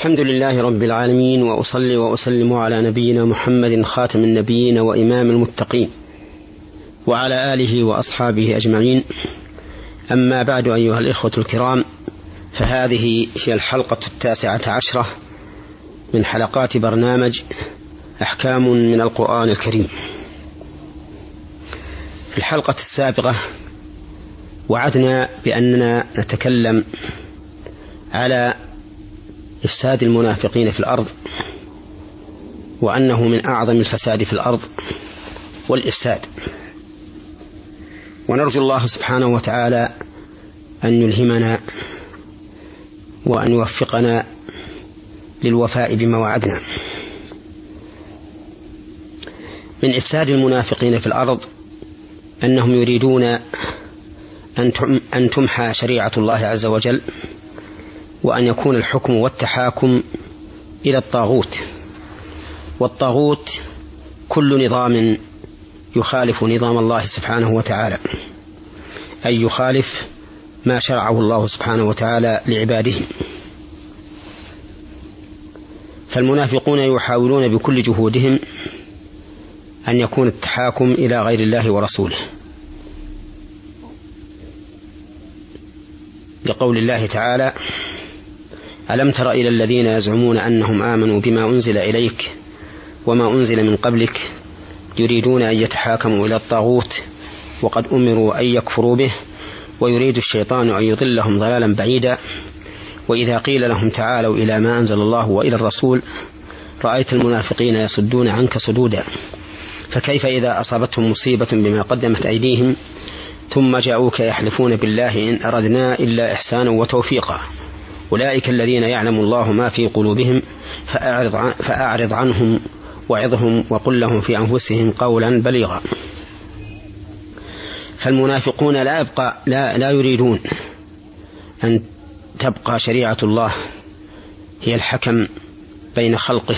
الحمد لله رب العالمين وأصلي وأسلم على نبينا محمد خاتم النبيين وإمام المتقين وعلى آله وأصحابه أجمعين. أما بعد أيها الإخوة الكرام فهذه هي الحلقة التاسعة عشرة من حلقات برنامج أحكام من القرآن الكريم. في الحلقة السابقة وعدنا بأننا نتكلم على إفساد المنافقين في الأرض وأنه من أعظم الفساد في الأرض والإفساد. ونرجو الله سبحانه وتعالى أن يلهمنا وأن يوفقنا للوفاء بما وعدنا. من إفساد المنافقين في الأرض أنهم يريدون أن تمحى شريعة الله عز وجل وأن يكون الحكم والتحاكم إلى الطاغوت. والطاغوت كل نظام يخالف نظام الله سبحانه وتعالى أي يخالف ما شرعه الله سبحانه وتعالى لعباده. فالمنافقون يحاولون بكل جهودهم أن يكون التحاكم إلى غير الله ورسوله. لقول الله تعالى ألم تر إلى الذين يزعمون أنهم آمنوا بما أنزل إليك وما أنزل من قبلك يريدون أن يتحاكموا إلى الطاغوت وقد أمروا أن يكفروا به ويريد الشيطان أن يضلهم ضلالا بعيدا وإذا قيل لهم تعالوا إلى ما أنزل الله وإلى الرسول رأيت المنافقين يصدون عنك صدودا فكيف إذا أصابتهم مصيبة بما قدمت أيديهم ثم جاءوك يحلفون بالله إن أردنا إلا إحسانا وتوفيقا أولئك الذين يعلم الله ما في قلوبهم فأعرض, فأعرض عنهم وعظهم وقل لهم في أنفسهم قولا بليغا. فالمنافقون لا يبقى لا, لا يريدون أن تبقى شريعة الله هي الحكم بين خلقه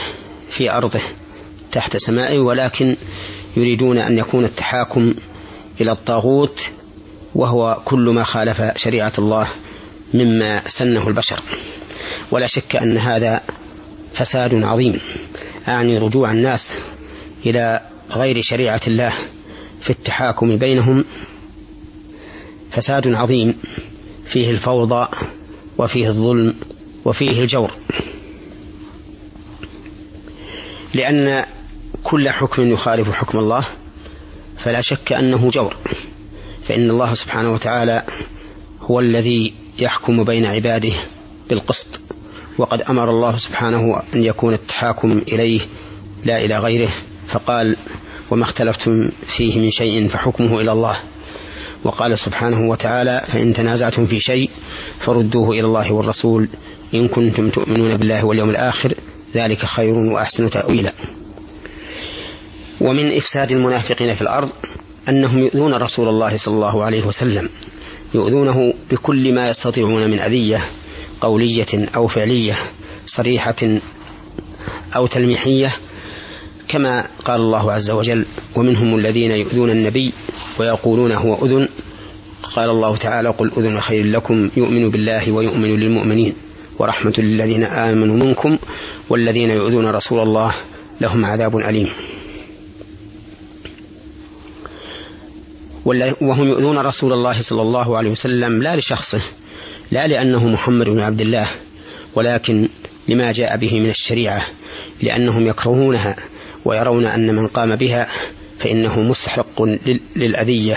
في أرضه تحت سمائه ولكن يريدون أن يكون التحاكم إلى الطاغوت وهو كل ما خالف شريعة الله مما سنه البشر. ولا شك أن هذا فساد عظيم أعني رجوع الناس إلى غير شريعة الله في التحاكم بينهم. فساد عظيم فيه الفوضى وفيه الظلم وفيه الجور. لأن كل حكم يخالف حكم الله فلا شك أنه جور. فإن الله سبحانه وتعالى هو الذي يحكم بين عباده بالقسط. وقد أمر الله سبحانه أن يكون التحاكم إليه لا إلى غيره فقال وما اختلفتم فيه من شيء فحكمه إلى الله. وقال سبحانه وتعالى فإن تنازعتم في شيء فردوه إلى الله والرسول إن كنتم تؤمنون بالله واليوم الآخر ذلك خير وأحسن تأويلا. ومن إفساد المنافقين في الأرض أنهم يؤذون رسول الله صلى الله عليه وسلم. يؤذونه بكل ما يستطيعون من أذية قولية أو فعلية صريحة أو تلميحية كما قال الله عز وجل ومنهم الذين يؤذون النبي ويقولون هو أذن. قال الله تعالى قل أذن خير لكم يؤمن بالله ويؤمن للمؤمنين ورحمة للذين آمنوا منكم والذين يؤذون رسول الله لهم عذاب أليم. وهم يؤذون رسول الله صلى الله عليه وسلم لا لشخصه لا لأنه محمد بن عبد الله ولكن لما جاء به من الشريعة لأنهم يكرهونها ويرون أن من قام بها فإنه مستحق للأذية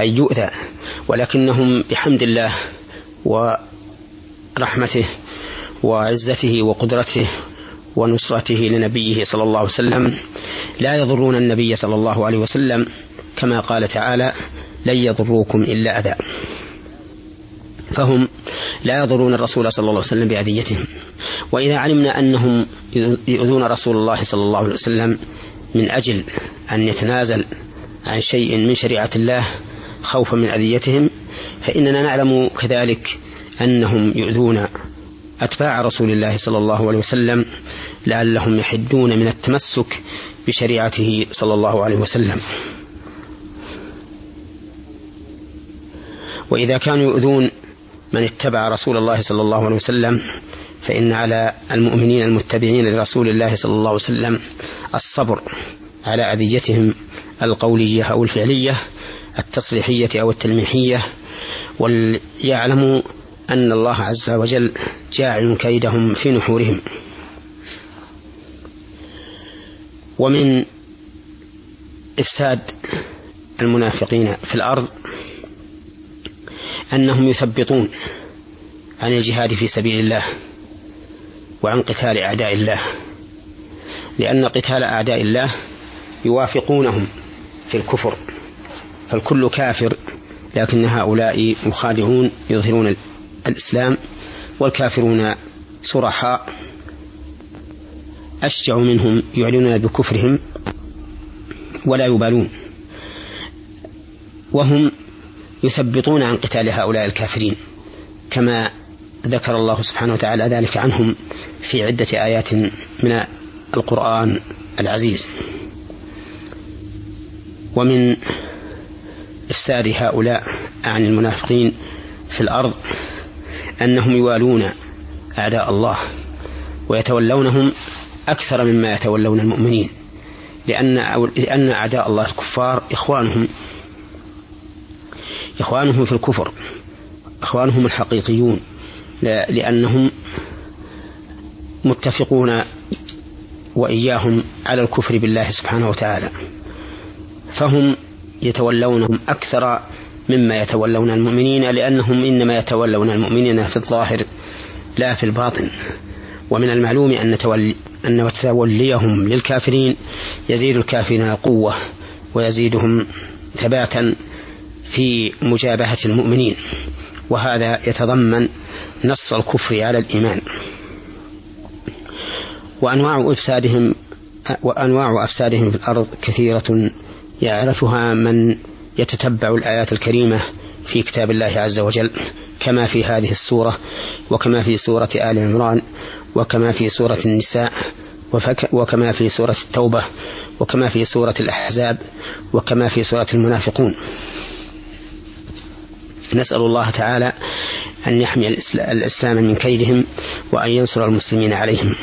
أي يؤذى ولكنهم بحمد الله ورحمته وعزته وقدرته ونصرته لنبيه صلى الله عليه وسلم لا يضرون النبي صلى الله عليه وسلم كما قال تعالى لن يضروكم إلا أذى. فهم لا يضرون الرسول صلى الله عليه وسلم بأذيتهم. وإذا علمنا أنهم يؤذون رسول الله صلى الله عليه وسلم من أجل أن يتنازل عن شيء من شريعة الله خوفا من أذيتهم فإننا نعلم كذلك أنهم يؤذون أتباع رسول الله صلى الله عليه وسلم لعلهم يحدون من التمسك بشريعته صلى الله عليه وسلم. وإذا كانوا يؤذون من اتبع رسول الله صلى الله عليه وسلم فإن على المؤمنين المتبعين لرسول الله صلى الله عليه وسلم الصبر على أذيتهم القولية أو الفعلية التصريحية أو التلميحية. وليعلموا أن الله عز وجل جاعل كيدهم في نحورهم. ومن إفساد المنافقين في الأرض أنهم يثبطون عن الجهاد في سبيل الله وعن قتال أعداء الله لأن قتال أعداء الله يوافقونهم في الكفر فالكل كافر لكن هؤلاء مخادعون يظهرون الإسلام والكافرون صرحاء أشجع منهم يعلنون بكفرهم ولا يبالون وهم يثبطون عن قتال هؤلاء الكافرين كما ذكر الله سبحانه وتعالى ذلك عنهم في عدة آيات من القرآن العزيز. ومن إفساد هؤلاء عن المنافقين في الأرض أنهم يوالون أعداء الله ويتولونهم أكثر مما يتولون المؤمنين لأن لأن أعداء الله الكفار إخوانهم إخوانهم في الكفر إخوانهم الحقيقيون لأنهم متفقون وإياهم على الكفر بالله سبحانه وتعالى. فهم يتولونهم أكثر مما يتولون المؤمنين لأنهم إنما يتولون المؤمنين في الظاهر لا في الباطن. ومن المعلوم أن تولي أن توليهم للكافرين يزيد الكافرين قوة ويزيدهم ثباتا في مجابهة المؤمنين وهذا يتضمن نص الكفر على الإيمان. وأنواع إفسادهم وأنواع أفسادهم في الأرض كثيرة يعرفها من يتتبع الآيات الكريمة في كتاب الله عز وجل كما في هذه السورة وكما في سورة آل عمران وكما في سورة النساء وكما في سورة التوبة وكما في سورة الأحزاب وكما في سورة المنافقون. نسأل الله تعالى أن يحمي الإسلام من كيدهم وأن ينصر المسلمين عليهم.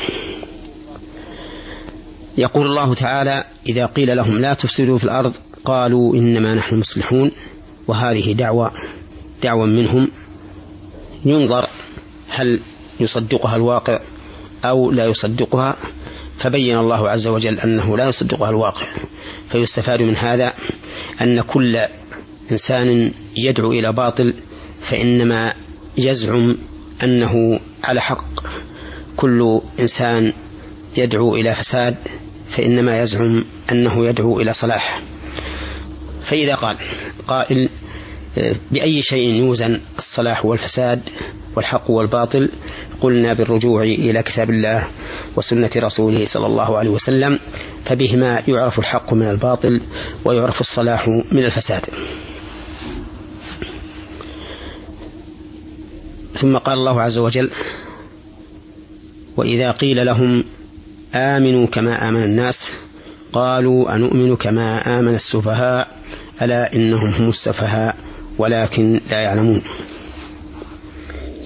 يقول الله تعالى إذا قيل لهم لا تفسدوا في الأرض قالوا إنما نحن مصلحون وهذه دعوة دعوة منهم. ينظر هل يصدقها الواقع أو لا يصدقها فبين الله عز وجل أنه لا يصدقها الواقع. فيستفاد من هذا أن كل إنسان يدعو إلى باطل فإنما يزعم أنه على حق. كل إنسان يدعو إلى فساد فإنما يزعم أنه يدعو إلى صلاح. فإذا قال قائل بأي شيء يوزن الصلاح والفساد والحق والباطل؟ قلنا بالرجوع إلى كتاب الله وسنة رسوله صلى الله عليه وسلم فبهما يعرف الحق من الباطل ويعرف الصلاح من الفساد. ثم قال الله عز وجل وإذا قيل لهم آمنوا كما آمن الناس قالوا أنؤمن كما آمن السفهاء ألا إنهم هم السفهاء ولكن لا يعلمون.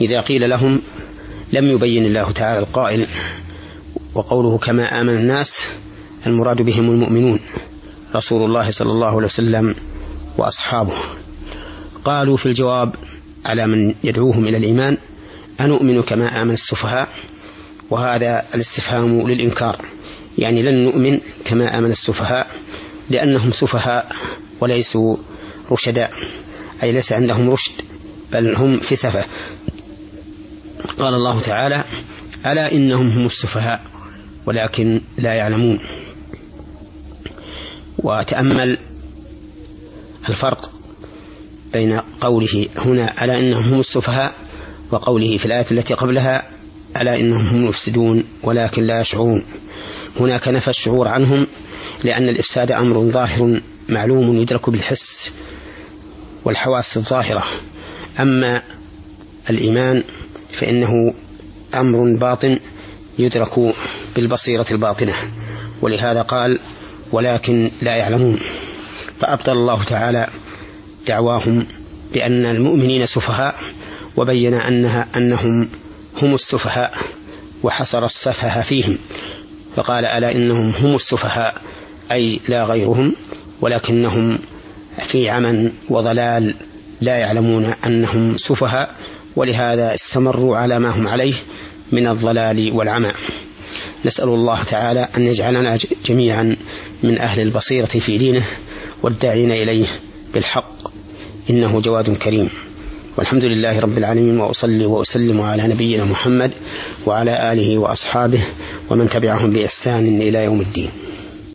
إذا قيل لهم لم يبين الله تعالى القائل وقوله كما آمن الناس المراد بهم المؤمنون رسول الله صلى الله عليه وسلم وأصحابه. قالوا في الجواب على من يدعوهم إلى الإيمان أنؤمن كما آمن السفهاء وهذا الاستفهام للإنكار. يعني لن نؤمن كما آمن السفهاء لأنهم سفهاء وليسوا رشداء أي ليس عندهم رشد بل هم في سفة. قال الله تعالى ألا إنهم هم السفهاء ولكن لا يعلمون. وتأمل الفرق بين قوله هنا ألا إنهم هم السفهاء وقوله في الآية التي قبلها ألا إنهم هم المفسدون ولكن لا يشعرون. هناك نفى الشعور عنهم لأن الإفساد أمر ظاهر معلوم يدرك بالحس والحواس الظاهرة. أما الإيمان فإنه أمر باطن يدرك بالبصيرة الباطنة. ولهذا قال ولكن لا يعلمون فأبطل الله تعالى دعواهم بأن المؤمنين سفهاء وبين أنها أنهم هم السفهاء وحصر السفه فيهم. فقال ألا إنهم هم السفهاء أي لا غيرهم ولكنهم في عمى وضلال لا يعلمون أنهم سفهاء ولهذا استمروا على ما هم عليه من الضلال والعمى. نسأل الله تعالى أن يجعلنا جميعا من أهل البصيرة في دينه والداعين إليه بالحق إنه جواد كريم. والحمد لله رب العالمين وأصلي وأسلم على نبينا محمد وعلى آله وأصحابه ومن تبعهم بإحسان إلى يوم الدين.